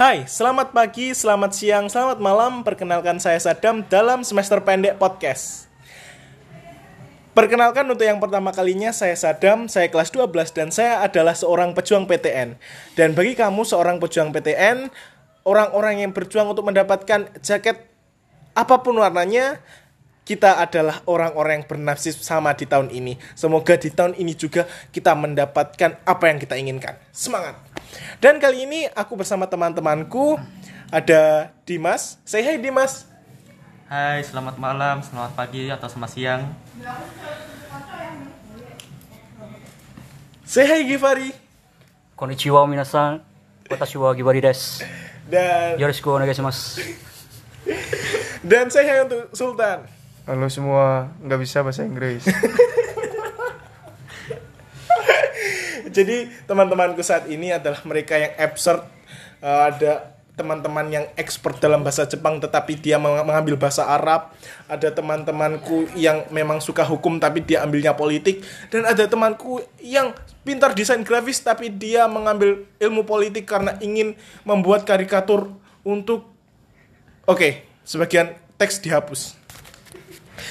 Hai, selamat pagi, selamat siang, selamat malam. Perkenalkan saya Sadam dalam semester pendek podcast. Perkenalkan untuk yang pertama kalinya saya Sadam, saya kelas 12 dan saya adalah seorang pejuang PTN. Dan bagi kamu seorang pejuang PTN, orang-orang yang berjuang untuk mendapatkan jaket apa pun warnanya, kita adalah orang-orang yang bernasib sama di tahun ini. Semoga di tahun ini juga kita mendapatkan apa yang kita inginkan. Semangat! Dan kali ini aku bersama teman-temanku ada Dimas. Say hi Dimas. Hai, selamat malam, selamat pagi, atau selamat siang. Say hi Givari. Konnichiwa minasan. Watashi wa Gibari desu. Dan Yoroshiku onegaishimasu. dan say hi untuk Sultan. Halo semua, nggak bisa bahasa Inggris. Jadi teman-temanku saat ini adalah mereka yang absurd. Uh, ada teman-teman yang expert dalam bahasa Jepang tetapi dia meng- mengambil bahasa Arab. Ada teman-temanku yang memang suka hukum tapi dia ambilnya politik. Dan ada temanku yang pintar desain grafis tapi dia mengambil ilmu politik karena ingin membuat karikatur untuk Oke, sebagian teks dihapus.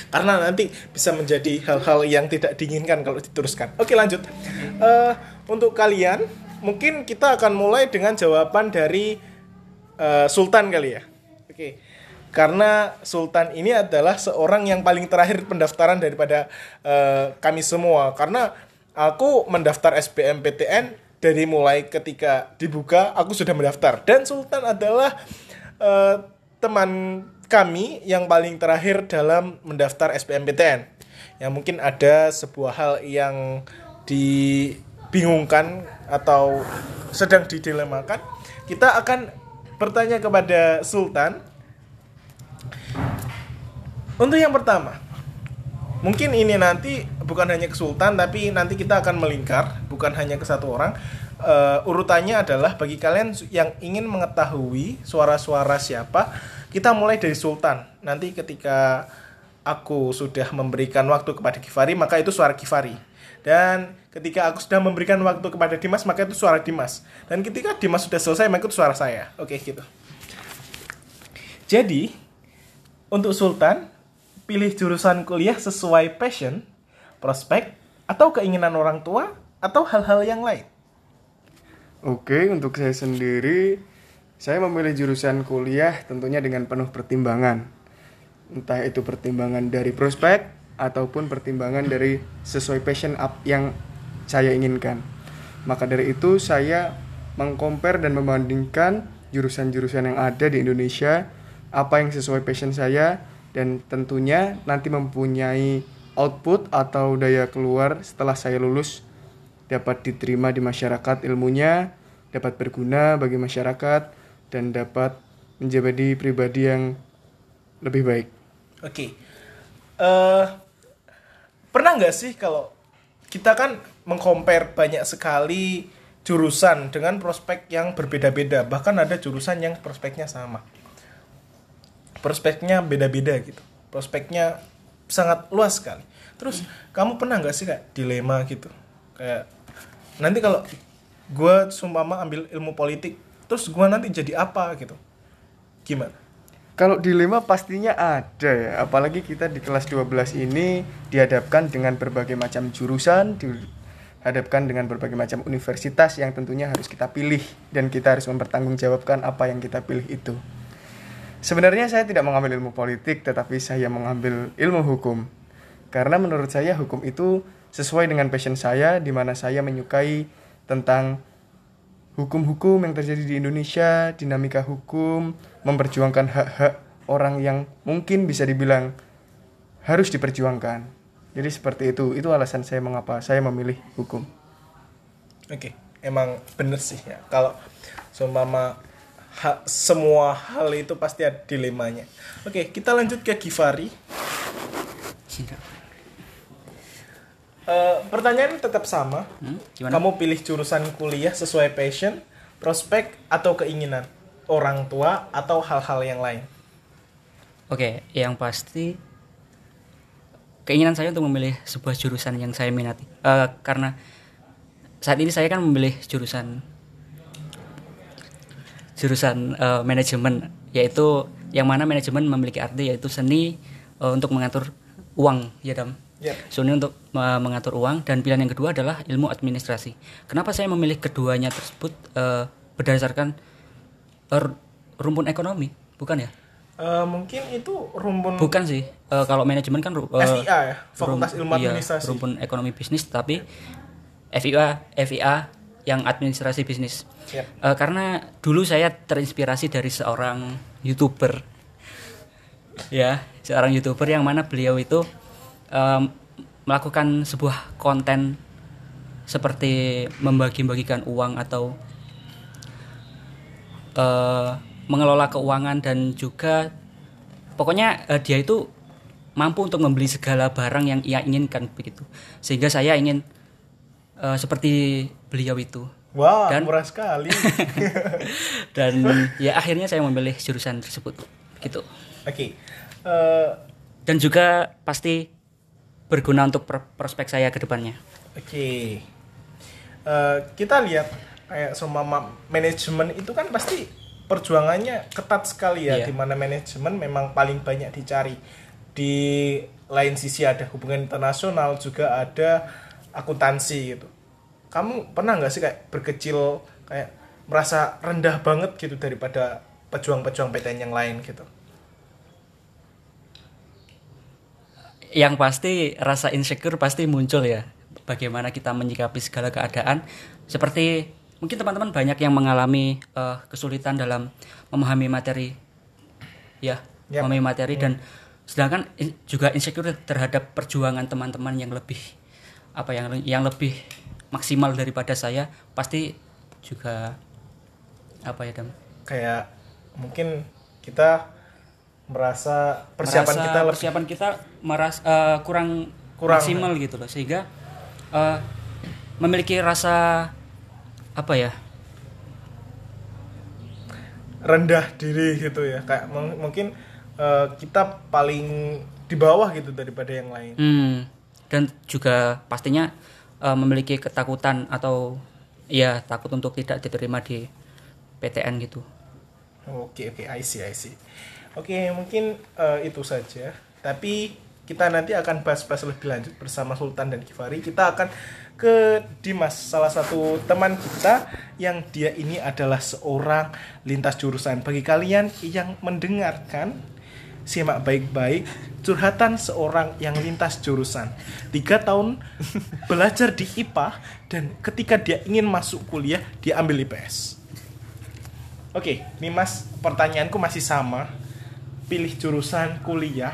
Karena nanti bisa menjadi hal-hal yang tidak diinginkan kalau diteruskan. Oke, lanjut. Eh, untuk kalian, mungkin kita akan mulai dengan jawaban dari eh, Sultan kali ya. Oke. Karena Sultan ini adalah seorang yang paling terakhir pendaftaran daripada eh, kami semua. Karena aku mendaftar SBMPTN dari mulai ketika dibuka aku sudah mendaftar dan Sultan adalah eh, teman kami yang paling terakhir dalam mendaftar SBMPTN yang mungkin ada sebuah hal yang dibingungkan atau sedang didilemakan kita akan bertanya kepada Sultan. Untuk yang pertama mungkin ini nanti bukan hanya ke Sultan tapi nanti kita akan melingkar bukan hanya ke satu orang. Eh, urutannya adalah bagi kalian yang ingin mengetahui suara-suara siapa kita mulai dari Sultan. Nanti ketika aku sudah memberikan waktu kepada Givari maka itu suara Givari. Dan ketika aku sudah memberikan waktu kepada Dimas maka itu suara Dimas. Dan ketika Dimas sudah selesai maka itu suara saya. Oke gitu. Jadi untuk Sultan pilih jurusan kuliah sesuai passion, prospek, atau keinginan orang tua, atau hal-hal yang lain. Oke, untuk saya sendiri, saya memilih jurusan kuliah tentunya dengan penuh pertimbangan. Entah itu pertimbangan dari prospek ataupun pertimbangan dari sesuai passion up yang saya inginkan. Maka dari itu saya mengcompare dan membandingkan jurusan-jurusan yang ada di Indonesia, apa yang sesuai passion saya dan tentunya nanti mempunyai output atau daya keluar setelah saya lulus dapat diterima di masyarakat ilmunya, dapat berguna bagi masyarakat, dan dapat menjadi pribadi yang lebih baik. Oke, Eh, pernah nggak sih kalau kita kan mengcompare banyak sekali jurusan dengan prospek yang berbeda-beda, bahkan ada jurusan yang prospeknya sama, prospeknya beda-beda gitu, prospeknya sangat luas sekali. Terus kamu pernah nggak sih kayak dilema gitu, kayak nanti kalau gue sumpama ambil ilmu politik, terus gue nanti jadi apa gitu, gimana? Kalau dilema pastinya ada ya, apalagi kita di kelas 12 ini dihadapkan dengan berbagai macam jurusan, dihadapkan dengan berbagai macam universitas yang tentunya harus kita pilih dan kita harus mempertanggungjawabkan apa yang kita pilih itu. Sebenarnya saya tidak mengambil ilmu politik, tetapi saya mengambil ilmu hukum. Karena menurut saya hukum itu sesuai dengan passion saya, di mana saya menyukai tentang hukum-hukum yang terjadi di Indonesia, dinamika hukum, memperjuangkan hak-hak orang yang mungkin bisa dibilang harus diperjuangkan. Jadi seperti itu, itu alasan saya mengapa saya memilih hukum. Oke, emang bener sih ya. Kalau seumpama ha- semua hal itu pasti ada dilemanya. Oke, kita lanjut ke Givari. Eh, pertanyaan tetap sama. Hmm, gimana? Kamu pilih jurusan kuliah sesuai passion, prospek atau keinginan orang tua atau hal-hal yang lain. Oke, yang pasti keinginan saya untuk memilih sebuah jurusan yang saya minati. Eh, karena saat ini saya kan memilih jurusan jurusan eh, manajemen yaitu yang mana manajemen memiliki arti yaitu seni eh, untuk mengatur uang ya dam Yep. seni untuk eh, mengatur uang. Dan pilihan yang kedua adalah ilmu administrasi. Kenapa saya memilih keduanya tersebut eh, berdasarkan eh, rumpun ekonomi? Bukan ya? Eh, mungkin itu rumpun bukan sih. Eh, kalau manajemen kan eh, FIA ya, Fakultas Ilmu iya, Administrasi. rumpun ekonomi bisnis tapi FIA FIA yang administrasi bisnis. Yep. Eh, karena dulu saya terinspirasi dari seorang youtuber. Ya seorang youtuber yang mana beliau itu em, melakukan sebuah konten seperti membagi-bagikan uang atau eh, mengelola keuangan dan juga pokoknya eh, dia itu mampu untuk membeli segala barang yang ia inginkan begitu sehingga saya ingin eh, seperti beliau itu Wah, Dan- murah sekali. dan ya akhirnya saya memilih jurusan tersebut gitu Oke. Eh, dan juga pasti berguna untuk prospek saya ke depannya Oke. Eh, kita lihat kayak semua ma- manajemen itu kan pasti perjuangannya ketat sekali ya Iya. di mana manajemen memang paling banyak dicari. Di lain sisi ada hubungan internasional juga ada akuntansi gitu. Kamu pernah nggak sih kayak berkecil kayak merasa rendah banget gitu daripada pejuang-pejuang PTN yang lain gitu? Yang pasti rasa insecure pasti muncul ya bagaimana kita menyikapi segala keadaan seperti mungkin teman-teman banyak yang mengalami eh, kesulitan dalam memahami materi ya Yap. memahami materi dan sedangkan in- juga insecure terhadap perjuangan teman-teman yang lebih apa yang yang lebih maksimal daripada saya pasti juga apa ya Dam? Kayak mungkin kita merasa persiapan Merasa kita lebih persiapan kita meras eh, kurang Kurang. maksimal gitu loh. Sehingga eh, memiliki rasa apa ya? Rendah diri gitu ya. Kayak mung- mungkin eh, kita paling di bawah gitu daripada yang lain. Hmm, dan juga pastinya eh, memiliki ketakutan atau ya takut untuk tidak diterima di PTN gitu. Oke oke. I see I see oke mungkin eh, itu saja. Tapi kita nanti akan bahas-bahas lebih lanjut bersama Sultan dan Kifari kita akan ke Dimas salah satu teman kita yang dia ini adalah seorang lintas jurusan. Bagi kalian yang mendengarkan simak baik-baik curhatan seorang yang lintas jurusan. Tiga tahun belajar di IPA dan ketika dia ingin masuk kuliah dia ambil IPS Oke, nih Mas, pertanyaanku masih sama. Pilih jurusan kuliah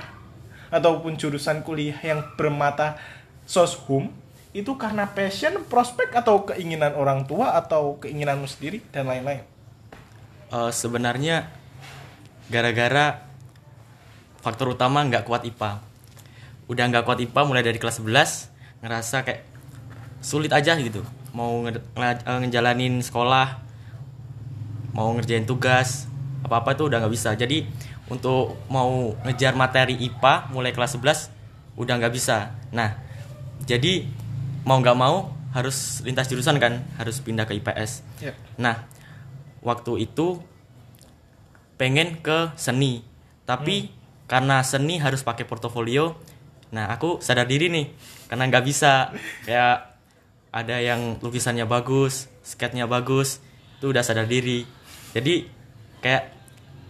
ataupun jurusan kuliah yang bermata soshum itu karena passion, prospek atau keinginan orang tua atau keinginanmu sendiri dan lain-lain. Eh, sebenarnya gara-gara faktor utama nggak kuat IPA. Udah nggak kuat IPA mulai dari kelas 11 ngerasa kayak sulit aja gitu. Mau nge- nge- ngejalanin sekolah, mau ngerjain tugas, apa-apa itu udah nggak bisa. Jadi untuk mau ngejar materi IPA mulai kelas 11 udah nggak bisa. Nah, jadi mau nggak mau harus lintas jurusan kan, harus pindah ke IPS. Ya. Nah, waktu itu pengen ke seni, tapi karena seni harus pakai portofolio. Nah, aku sadar diri nih, karena nggak bisa kayak ada yang lukisannya bagus, sketnya bagus, itu udah sadar diri. Jadi kayak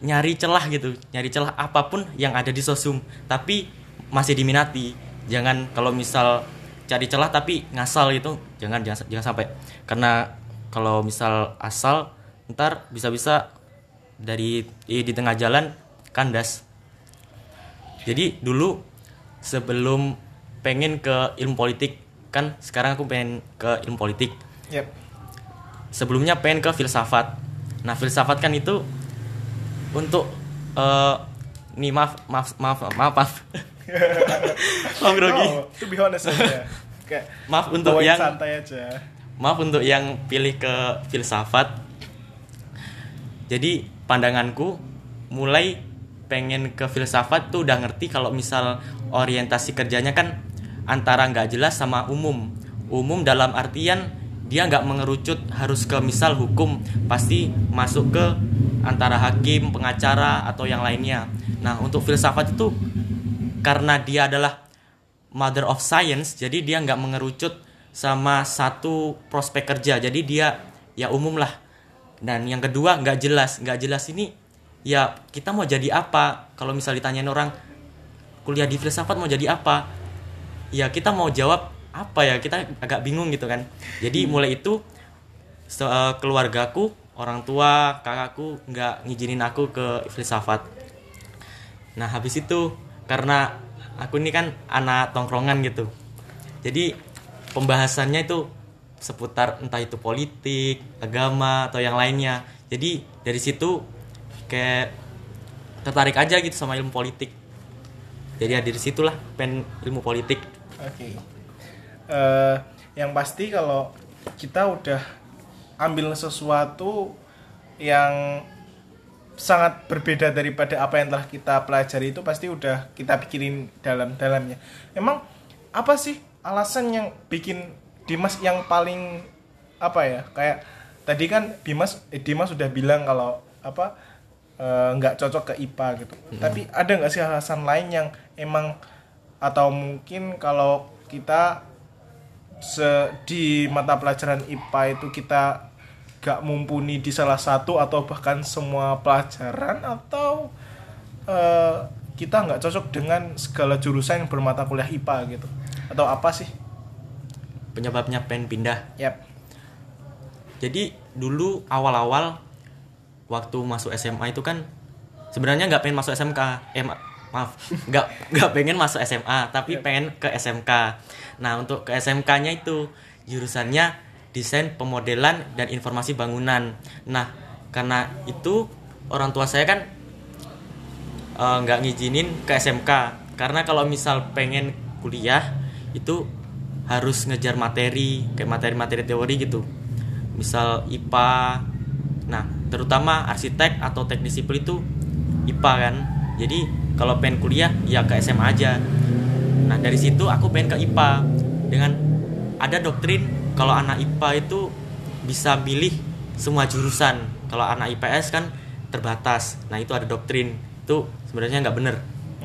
nyari celah gitu, nyari celah apa pun yang ada di sosum, tapi masih diminati. Jangan kalau misal cari celah tapi ngasal gitu, jangan jangan, jangan sampai. Karena kalau misal asal ntar bisa-bisa dari di, di tengah jalan kandas. Jadi dulu sebelum pengen ke ilmu politik kan sekarang aku pengen ke ilmu politik. Yep. Sebelumnya pengen ke filsafat. Nah filsafat kan itu untuk eh nih maaf maaf maaf maaf maaf maaf grogi. No, to be honest aja. Kayak Maaf untuk yang- santai aja. Maaf untuk yang pilih ke filsafat. Jadi pandanganku mulai pengen ke filsafat tuh udah ngerti kalau misal orientasi kerjanya kan antara nggak jelas sama umum. Umum dalam artian dia nggak mengerucut harus ke misal hukum pasti masuk ke antara hakim, pengacara atau yang lainnya. Nah, untuk filsafat itu karena dia adalah mother of science, jadi dia nggak mengerucut sama satu prospek kerja. Jadi dia ya umum lah. Dan yang kedua nggak jelas, nggak jelas ini ya kita mau jadi apa? Kalau misal ditanyain orang kuliah di filsafat mau jadi apa? Ya kita mau jawab apa ya? Kita agak bingung gitu kan. Jadi mulai itu eh, keluargaku, orang tua, kakakku nggak ngizinin aku ke filsafat. Nah habis itu karena aku ini kan anak tongkrongan gitu. Jadi pembahasannya itu seputar entah itu politik, agama atau yang lainnya. Jadi dari situ kayak tertarik aja gitu sama ilmu politik. Jadi ya dari situlah pen ilmu politik. Oke. Eh, yang pasti kalau kita udah ambil sesuatu yang sangat berbeda daripada apa yang telah kita pelajari itu pasti udah kita pikirin dalam-dalamnya. Emang apa sih alasan yang bikin Dimas yang paling apa ya? Kayak tadi kan Dimas eh, Dimas sudah bilang kalau apa eh, nggak cocok ke IPA gitu. Tapi ada nggak sih alasan lain yang emang atau mungkin kalau kita se di mata pelajaran IPA itu kita gak mumpuni di salah satu atau bahkan semua pelajaran atau eh, kita nggak cocok dengan segala jurusan yang bermata kuliah IPA gitu atau apa sih? Penyebabnya pen pindah. Yap. Jadi dulu awal-awal waktu masuk SMA itu kan sebenarnya nggak pengen masuk SMK. Eh maaf, nggak nggak pengen masuk SMA, tapi pengen ke SMK. Nah untuk ke SMK-nya itu jurusannya desain pemodelan dan informasi bangunan. Nah karena itu orang tua saya kan eh, nggak ngizinin ke SMK karena kalau misal pengen kuliah itu harus ngejar materi kayak materi-materi teori gitu. Misal IPA nah terutama arsitek atau teknik sipil itu IPA kan. Jadi kalau pengen kuliah ya ke SMA aja. Nah dari situ aku pengen ke IPA dengan ada doktrin kalau anak IPA itu bisa pilih semua jurusan. Kalau anak IPS kan terbatas. Nah itu ada doktrin. Itu sebenarnya nggak bener.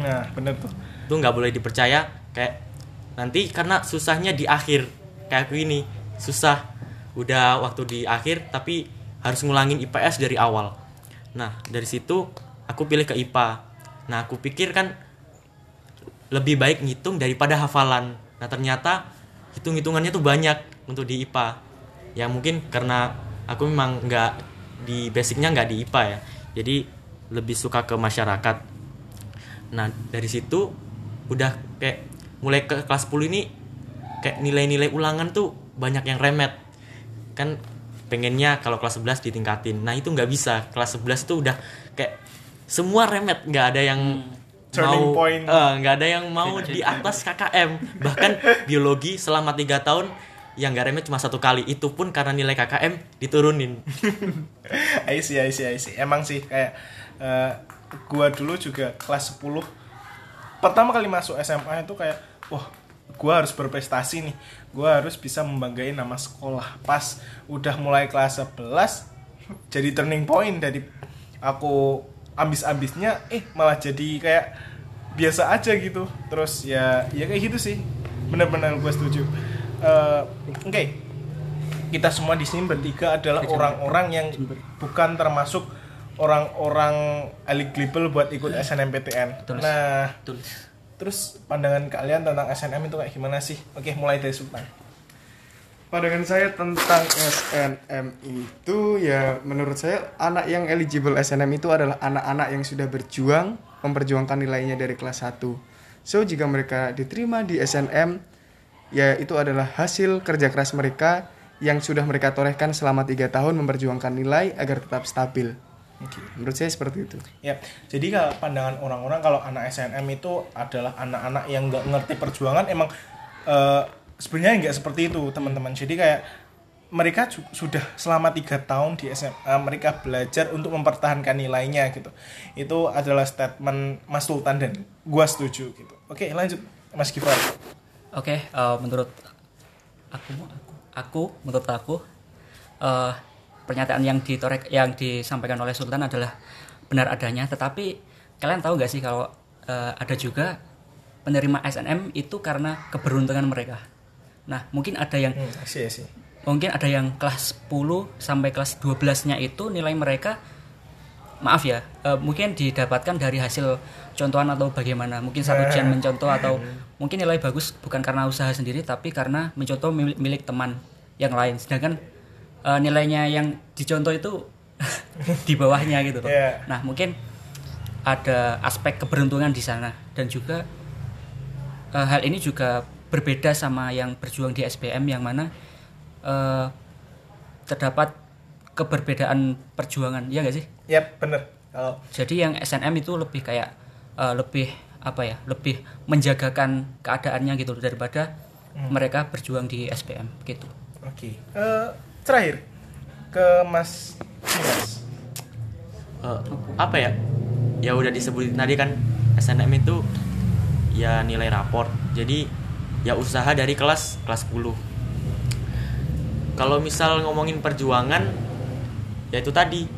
Nah, bener tuh. itu nggak boleh dipercaya. Kayak nanti karena susahnya di akhir. Kayak aku ini susah. Udah waktu di akhir tapi harus ngulangin IPS dari awal. Nah dari situ aku pilih ke IPA nah aku pikir kan lebih baik ngitung daripada hafalan. Nah ternyata hitung hitungannya tuh banyak untuk di IPA ya mungkin karena aku memang nggak di basicnya nggak di IPA ya. Jadi lebih suka ke masyarakat. Nah dari situ udah kayak mulai ke kelas 10 ini kayak nilai-nilai ulangan tuh banyak yang remet. Kan pengennya kalau kelas 11 ditingkatin. Nah itu nggak bisa. Kelas 11 itu udah kayak semua remet nggak ada yang Turning mau point. eh, nggak ada yang mau di atas KKM bahkan biologi selama tiga tahun yang nggak remet cuma satu kali itu pun karena nilai KKM diturunin I see, I see, I see. Emang sih kayak eh, gua dulu juga kelas 10 pertama kali masuk SMA itu kayak wah gua harus berprestasi nih. Gua harus bisa membanggain nama sekolah. Pas udah mulai kelas 11 jadi turning point dari aku ambis-ambisnya eh malah jadi kayak biasa aja gitu. Terus ya ya kayak gitu sih. Bener-bener gue setuju. Eh, Oke, kita semua di sini bertiga adalah orang-orang yang bukan termasuk orang-orang eligible buat ikut SNMPTN. Betul. Nah, Betul. terus pandangan kalian tentang SNM itu kayak gimana sih? Oke, mulai dari Sultan. Pandangan saya tentang SNM itu ya menurut saya anak yang eligible SNM itu adalah anak-anak yang sudah berjuang memperjuangkan nilainya dari kelas 1. So jika mereka diterima di SNM ya itu adalah hasil kerja keras mereka yang sudah mereka torehkan selama tiga tahun memperjuangkan nilai agar tetap stabil. Menurut saya seperti itu. Ya, jadi kalau pandangan orang-orang kalau anak SNM itu adalah anak-anak yang nggak ngerti perjuangan emang eh, sebenarnya nggak seperti itu teman-teman. Jadi kayak mereka sudah selama tiga tahun di SMA mereka belajar untuk mempertahankan nilainya gitu. Itu adalah statement Mas Sultan dan gua setuju gitu. Oke, lanjut Mas Gifar. Oke, eh, menurut aku, aku, menurut aku, eh, pernyataan yang ditorek yang disampaikan oleh Sultan adalah benar adanya tetapi kalian tahu gak sih kalau eh, ada juga penerima SNM itu karena keberuntungan mereka nah mungkin ada yang Hmm, see, see. mungkin ada yang kelas 10 sampai kelas 12-nya itu nilai mereka maaf ya eh, mungkin didapatkan dari hasil contohan atau bagaimana mungkin satu jam mencontoh atau mungkin nilai bagus bukan karena usaha sendiri tapi karena mencontoh milik, milik teman yang lain sedangkan eh, nilainya yang dicontoh itu di bawahnya gitu loh. Iya. nah mungkin ada aspek keberuntungan di sana dan juga eh, hal ini juga berbeda sama yang berjuang di SBM yang mana eh, terdapat keberbedaan perjuangan ya gak sih Yap, bener. Kalau jadi yang SNM itu lebih kayak eh, lebih apa ya lebih menjagakan keadaannya gitu daripada mereka berjuang di SBM gitu oke. Eh, terakhir ke Mas Dimas. Eh, apa ya ya udah disebutin tadi kan SNM itu ya nilai raport jadi ya usaha dari kelas kelas 10 kalau misal ngomongin perjuangan ya itu tadi.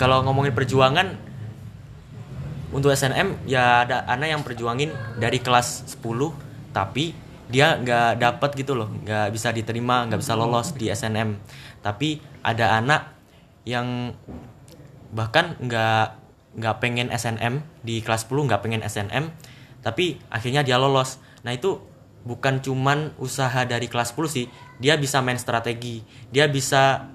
Kalau ngomongin perjuangan untuk SNM ya ada anak yang perjuangin dari kelas 10 tapi dia nggak dapat gitu loh nggak bisa diterima nggak bisa lolos di SNM tapi ada anak yang bahkan nggak nggak pengen SNM di kelas 10 nggak pengen SNM tapi akhirnya dia lolos. Nah itu bukan cuman usaha dari kelas 10 sih. Dia bisa main strategi. Dia bisa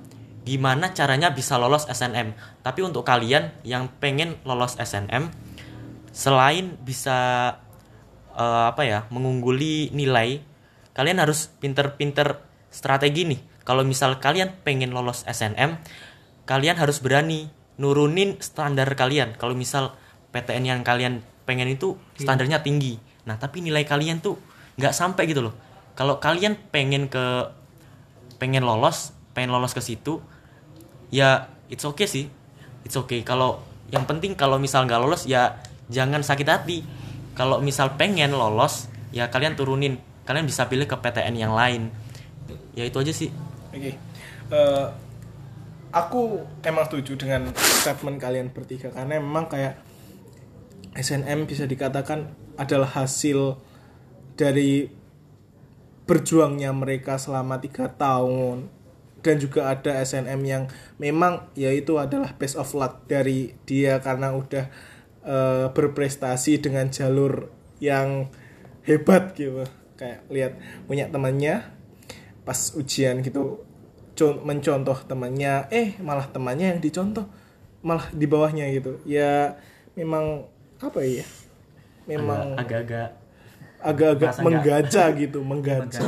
gimana caranya bisa lolos SNM tapi untuk kalian yang pengen lolos SNM selain bisa eh, apa ya mengungguli nilai kalian harus pinter-pinter strategi nih. Kalau misal kalian pengen lolos SNM kalian harus berani nurunin standar kalian. Kalau misal PTN yang kalian pengen itu standarnya tinggi. Nah tapi nilai kalian tuh nggak sampai gitu loh. Kalau kalian pengen ke pengen lolos pengen lolos ke situ ya it's okay sih. It's okay. Kalau yang penting kalau misal nggak lolos ya jangan sakit hati. Kalau misal pengen lolos ya kalian turunin. Kalian bisa pilih ke PTN yang lain. Ya itu aja sih. Oke. Eh, aku emang setuju dengan statement kalian bertiga karena memang kayak SNM bisa dikatakan adalah hasil dari berjuangnya mereka selama tiga tahun. Dan juga ada SNM yang memang yaitu adalah best of luck dari dia karena udah eh, berprestasi dengan jalur yang hebat gitu. Kayak lihat punya temannya pas ujian gitu con- mencontoh temannya eh malah temannya yang dicontoh malah di bawahnya gitu. Ya memang apa ya? Memang agak-agak agak-agak menggaca gitu menggaca.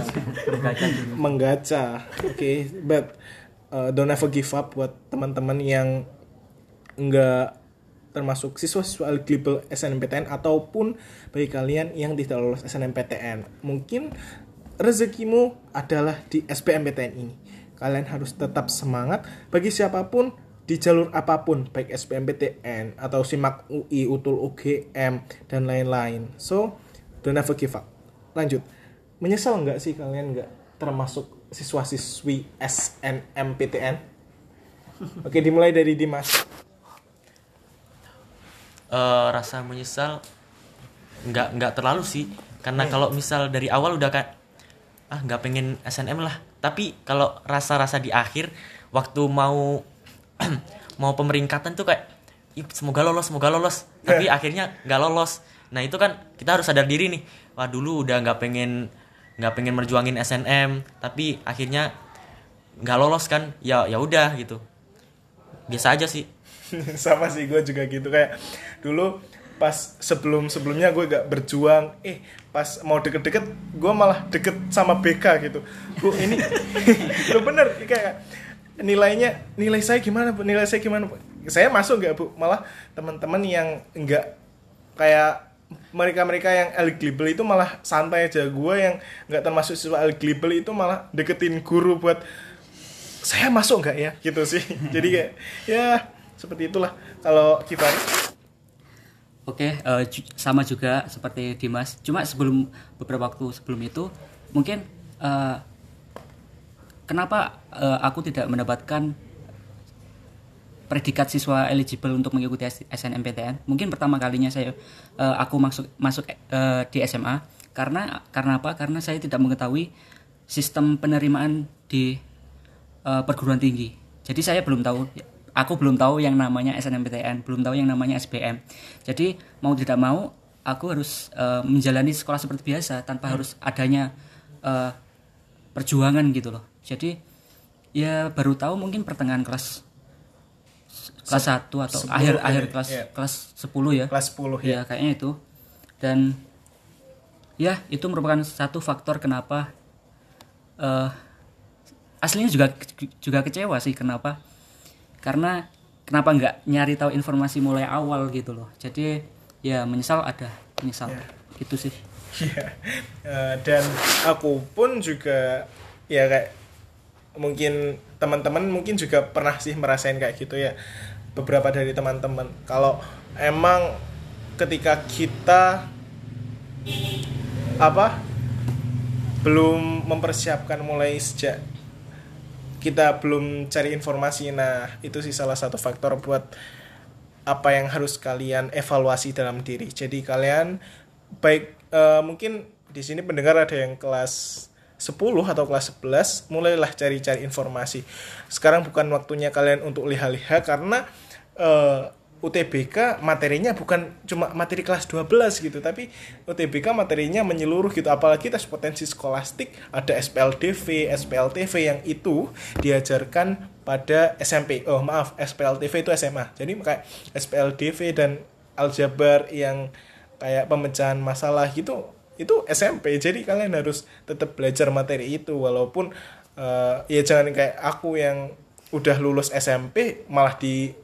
Menggaca oke but uh, don't ever give up buat teman-teman yang enggak termasuk siswa-siswa eligible SNMPTN ataupun bagi kalian yang tidak lolos SNMPTN mungkin rezekimu adalah di SBMPTN ini. Kalian harus tetap semangat. Bagi siapa pun di jalur apa pun baik SBMPTN atau SIMAK UI, UTUL UGM dan lain-lain. So don't ever give up. Lanjut. Menyesal nggak sih kalian nggak termasuk siswa-siswi SNMPTN oke dimulai dari Dimas. Eh, rasa menyesal nggak nggak terlalu sih. Karena kalau misal dari awal udah kayak ah nggak pengen SNM lah. Tapi kalau rasa-rasa di akhir waktu mau mau pemeringkatan tuh kayak "Ih, semoga lolos semoga lolos. Tapi akhirnya nggak lolos. Nah itu kan kita harus sadar diri nih. Wah dulu udah nggak pengen nggak pengen merjuangin SNM tapi akhirnya nggak lolos kan. Ya ya udah gitu. Biasa aja sih. Sama sih gue juga gitu. Kayak dulu pas sebelum sebelumnya gue gak berjuang. Eh pas mau deket-deket gue malah deket sama BK gitu. Bu ini lo bener. Kayak nilainya nilai saya gimana bu? Nilai saya gimana bu? Saya masuk nggak bu? Malah teman-teman yang enggak kayak mereka-mereka yang eligible itu malah santai aja. Gue yang nggak termasuk siswa eligible itu malah deketin guru buat saya masuk nggak ya? Gitu sih. Jadi kayak ya seperti itulah. Kalau kita Oke, ju- sama juga seperti Dimas. Cuma sebelum beberapa waktu sebelum itu, mungkin eh, kenapa eh, aku tidak mendapatkan predikat siswa eligible untuk mengikuti SNMPTN? Mungkin pertama kalinya saya eh, aku masuk masuk eh, di SMA karena karena apa? Karena saya tidak mengetahui sistem penerimaan di eh, perguruan tinggi. Jadi saya belum tahu aku belum tahu yang namanya SNMPTN, belum tahu yang namanya SBM. Jadi mau tidak mau aku harus eh, menjalani sekolah seperti biasa tanpa harus adanya eh, perjuangan gitu loh. Jadi ya baru tahu mungkin pertengahan kelas kelas 1 atau akhir akhir kelas iya. kelas 10 ya. kelas 10 ya Ya kayaknya itu. Dan ya itu merupakan satu faktor kenapa eh aslinya juga juga kecewa sih kenapa? Karena kenapa nggak nyari tahu informasi mulai awal gitu loh. Jadi ya menyesal ada menyesal. Itu sih. Iya. Eh, dan aku pun juga ya kayak mungkin teman-teman mungkin juga pernah sih merasain kayak gitu ya beberapa dari teman-teman. Kalau emang ketika kita apa belum mempersiapkan mulai sejak kita belum cari informasi nah itu sih salah satu faktor buat apa yang harus kalian evaluasi dalam diri. Jadi kalian baik eh, mungkin di sini pendengar ada yang kelas 10 atau kelas 11 mulailah cari-cari informasi. Sekarang bukan waktunya kalian untuk lihat-lihat karena eh, UTBK materinya bukan cuma materi kelas 12 gitu tapi UTBK materinya menyeluruh gitu. Apalagi tes potensi skolastik ada SPLDV, SPLTV yang itu diajarkan pada SMP oh maaf SPLTV itu SMA jadi kayak SPLDV dan aljabar yang kayak pemecahan masalah gitu itu SMP jadi kalian harus tetap belajar materi itu walaupun eh, ya jangan kayak aku yang udah lulus SMP malah di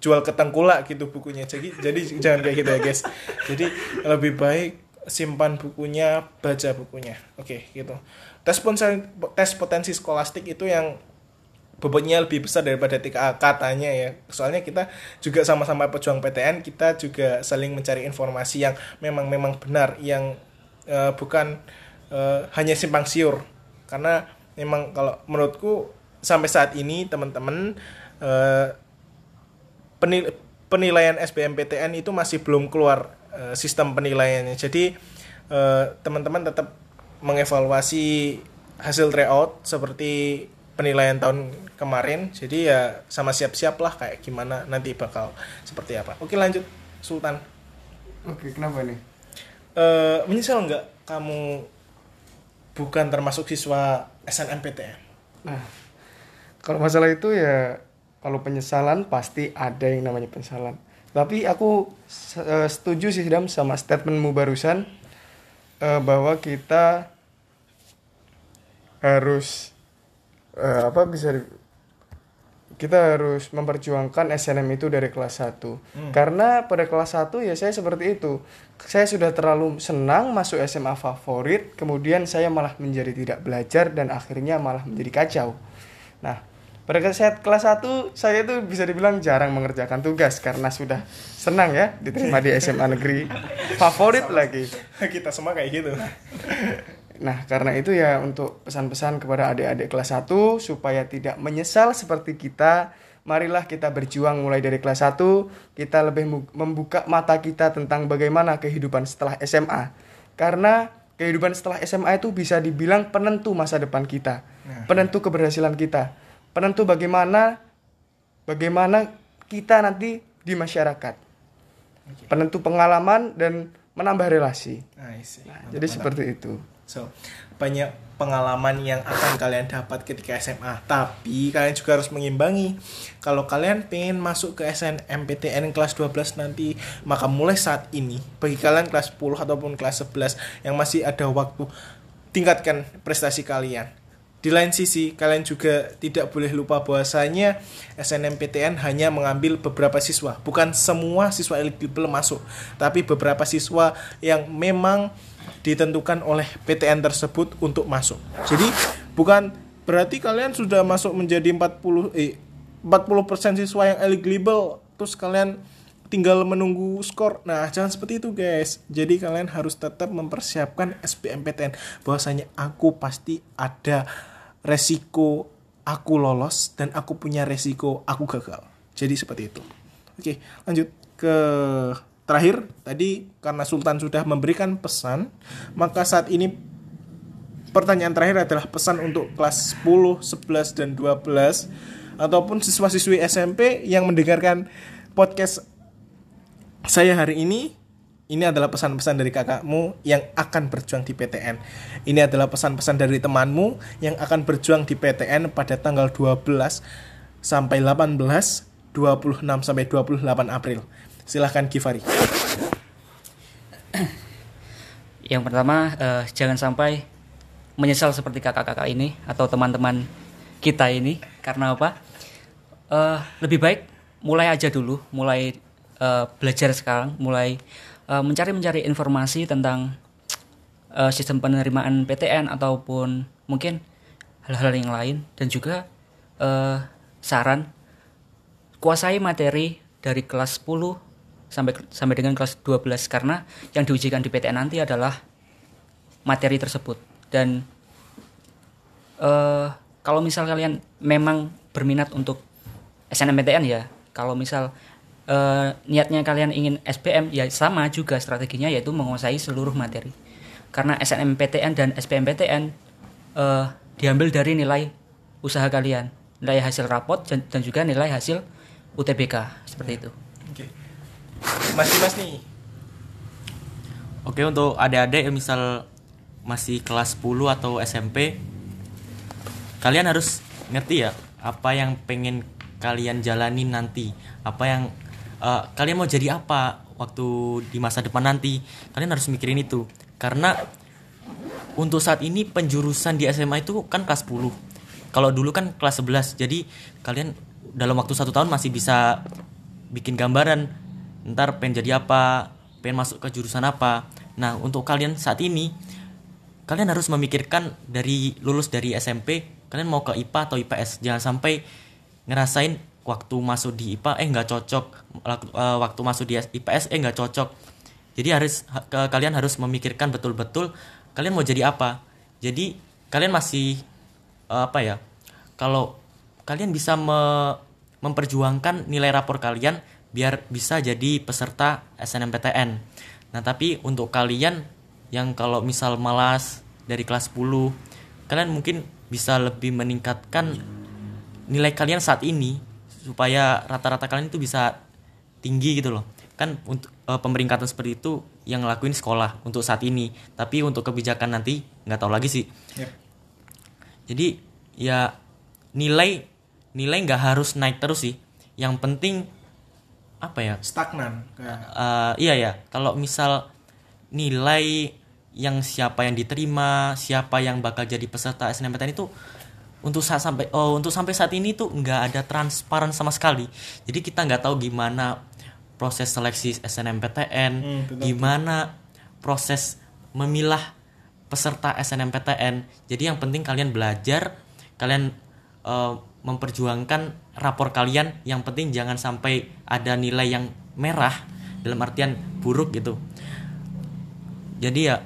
jual ke tengkulak gitu bukunya. Jadi jadi jangan kayak gitu ya guys. Jadi lebih baik simpan bukunya baca bukunya. Oke gitu. Tes potensi tes potensi skolastik itu yang bobotnya lebih besar daripada TKA katanya ya soalnya kita juga sama-sama pejuang PTN kita juga saling mencari informasi yang memang memang benar yang eh, bukan eh, hanya simpang siur karena memang kalau menurutku sampai saat ini teman-teman eh, penil- penilaian SBMPTN itu masih belum keluar eh, sistem penilaiannya. Jadi teman-teman tetap mengevaluasi hasil tryout seperti penilaian tahun kemarin. Jadi ya sama siap-siap lah kayak gimana nanti bakal seperti apa. Oke lanjut Sultan. Oke, kenapa nih? Eh, menyesal nggak kamu bukan termasuk siswa SNMPTN? Nah, kalau masalah itu ya kalau penyesalan pasti ada yang namanya penyesalan. Tapi aku eh, setuju sih Dam sama statementmu barusan eh, bahwa kita harus eh, apa bisa di- kita harus memperjuangkan SNM itu dari kelas 1. Karena pada kelas 1 ya saya seperti itu. Saya sudah terlalu senang masuk SMA favorit, kemudian saya malah menjadi tidak belajar dan akhirnya malah menjadi kacau. Nah, pada kelas kelas 1 saya itu bisa dibilang jarang mengerjakan tugas karena sudah senang ya diterima di SMA negeri favorit lagi. Kita semua kayak gitu. Nah, karena itu ya untuk pesan-pesan kepada adik-adik kelas 1 supaya tidak menyesal seperti kita, marilah kita berjuang mulai dari kelas 1, kita lebih membuka mata kita tentang bagaimana kehidupan setelah SMA. Karena kehidupan setelah SMA itu bisa dibilang penentu masa depan kita, penentu keberhasilan kita, penentu bagaimana bagaimana kita nanti di masyarakat. Penentu pengalaman dan menambah relasi. See. Nah, jadi seperti itu. So, banyak pengalaman yang akan kalian dapat ketika SMA. Tapi kalian juga harus mengimbangi. Kalau kalian pengen masuk ke SNMPTN kelas 12 nanti, maka mulai saat ini bagi kalian kelas 10 ataupun kelas 11 yang masih ada waktu, tingkatkan prestasi kalian. Di lain sisi, kalian juga tidak boleh lupa bahwasanya SNMPTN hanya mengambil beberapa siswa. Bukan semua siswa eligible masuk, tapi beberapa siswa yang memang ditentukan oleh PTN tersebut untuk masuk. Jadi bukan berarti kalian sudah masuk menjadi 40 eh 40% siswa yang eligible terus kalian tinggal menunggu skor. Nah, jangan seperti itu, guys. Jadi kalian harus tetap mempersiapkan SBMPTN bahwasanya aku pasti ada resiko aku lolos dan aku punya resiko aku gagal. Jadi seperti itu. Oke, lanjut ke terakhir tadi karena Sultan sudah memberikan pesan, maka saat ini pertanyaan terakhir adalah pesan untuk kelas 10, 11 dan 12 ataupun siswa-siswi SMP yang mendengarkan podcast saya hari ini ini adalah pesan-pesan dari kakakmu yang akan berjuang di PTN. Ini adalah pesan-pesan dari temanmu yang akan berjuang di PTN pada tanggal 12 sampai 18, 26 sampai 28 April. Silahkan Givari. Yang pertama, eh, jangan sampai menyesal seperti kakak-kakak ini atau teman-teman kita ini. Karena apa? Eh, lebih baik mulai aja dulu, mulai eh, belajar sekarang, mulai mencari-mencari informasi tentang sistem penerimaan PTN ataupun mungkin hal-hal yang lain dan juga saran kuasai materi dari kelas 10 sampai sampai dengan kelas 12 karena yang diujikan di PTN nanti adalah materi tersebut. Dan eh kalau misal kalian memang berminat untuk SNMPTN ya kalau misal eh, niatnya kalian ingin SPM ya sama juga strateginya yaitu menguasai seluruh materi. Karena SNMPTN dan SPMPTN eh, diambil dari nilai usaha kalian nilai hasil rapot dan, juga nilai hasil UTBK seperti itu. Oke. Mas Dimas nih. Oke untuk adik-adik yang misal masih kelas 10 atau SMP kalian harus ngerti ya apa yang pengen kalian jalani nanti. Apa yang eh, kalian mau jadi apa waktu di masa depan nanti. Kalian harus mikirin itu. Karena untuk saat ini penjurusan di SMA itu kan kelas 10 kalau dulu kan kelas 11 jadi kalian dalam waktu satu tahun masih bisa bikin gambaran ntar pengen jadi apa? Pengen masuk ke jurusan apa? Nah untuk kalian saat ini kalian harus memikirkan dari lulus dari SMP kalian mau ke IPA atau IPS jangan sampai ngerasain waktu masuk di IPA eh nggak cocok. Eh, waktu masuk di IPS eh nggak cocok. Jadi harus kalian harus memikirkan betul-betul kalian mau jadi apa. Jadi kalian masih eh, apa ya kalau kalian bisa me- memperjuangkan nilai rapor kalian biar bisa jadi peserta SNMPTN nah tapi untuk kalian yang kalau misal malas dari kelas 10 kalian mungkin bisa lebih meningkatkan nilai kalian saat ini supaya rata-rata kalian itu bisa tinggi gitu loh. Kan untuk eh, pemeringkatan seperti itu yang ngelakuin sekolah untuk saat ini. Tapi untuk kebijakan nanti nggak tahu lagi sih. Yep. jadi ya nilai nilai nggak harus naik terus sih. Yang penting apa ya? Stagnan kayak Eh, iya ya kalau misal nilai yang siapa yang diterima siapa yang bakal jadi peserta SNMPTN itu untuk saat sampai oh untuk sampai saat ini tuh nggak ada transparan sama sekali. Jadi kita nggak tahu gimana proses seleksi SNMPTN Hmm, betul. gimana proses memilah peserta SNMPTN jadi yang penting kalian belajar kalian eh, memperjuangkan rapor kalian. Yang penting jangan sampai ada nilai yang merah dalam artian buruk gitu. Jadi ya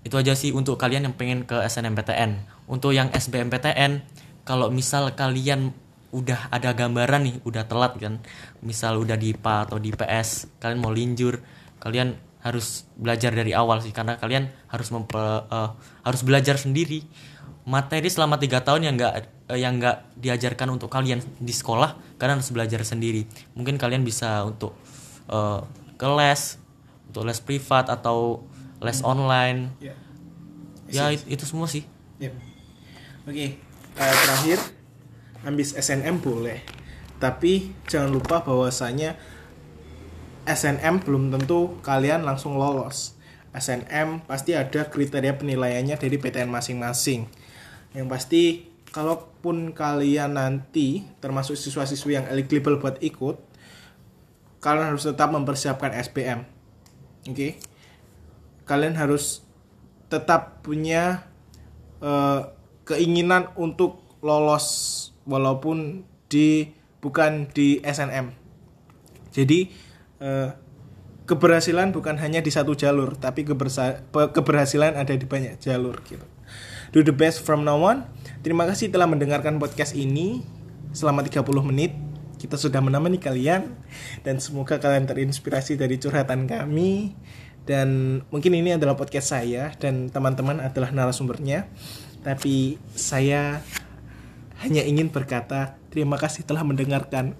itu aja sih untuk kalian yang pengen ke SNMPTN untuk yang SBMPTN kalau misal kalian udah ada gambaran nih udah telat kan misal udah di IPA atau di PS kalian mau linjur kalian harus belajar dari awal sih karena kalian harus mempe- eh, harus belajar sendiri materi selama tiga tahun yang nggak eh, yang nggak diajarkan untuk kalian di sekolah kalian harus belajar sendiri mungkin kalian bisa untuk eh, ke les untuk les privat atau les online ya. ya it- itu semua sih Yep. Oke, eh, terakhir ambis SNM boleh, tapi jangan lupa bahwasanya SNM belum tentu kalian langsung lolos. SNM pasti ada kriteria penilaiannya dari PTN masing-masing. Yang pasti kalaupun kalian nanti termasuk siswa-siswi yang eligible buat ikut, kalian harus tetap mempersiapkan SPM. Oke. Kalian harus tetap punya eh, keinginan untuk lolos walaupun di bukan di SNM. Jadi eh, keberhasilan bukan hanya di satu jalur, tapi keberhasilan ada di banyak jalur gitu. Do the best from now on. Terima kasih telah mendengarkan podcast ini selama 30 menit. Kita sudah menemani kalian dan semoga kalian terinspirasi dari curhatan kami dan mungkin ini adalah podcast saya dan teman-teman adalah narasumbernya. Tapi saya hanya ingin berkata terima kasih telah mendengarkan.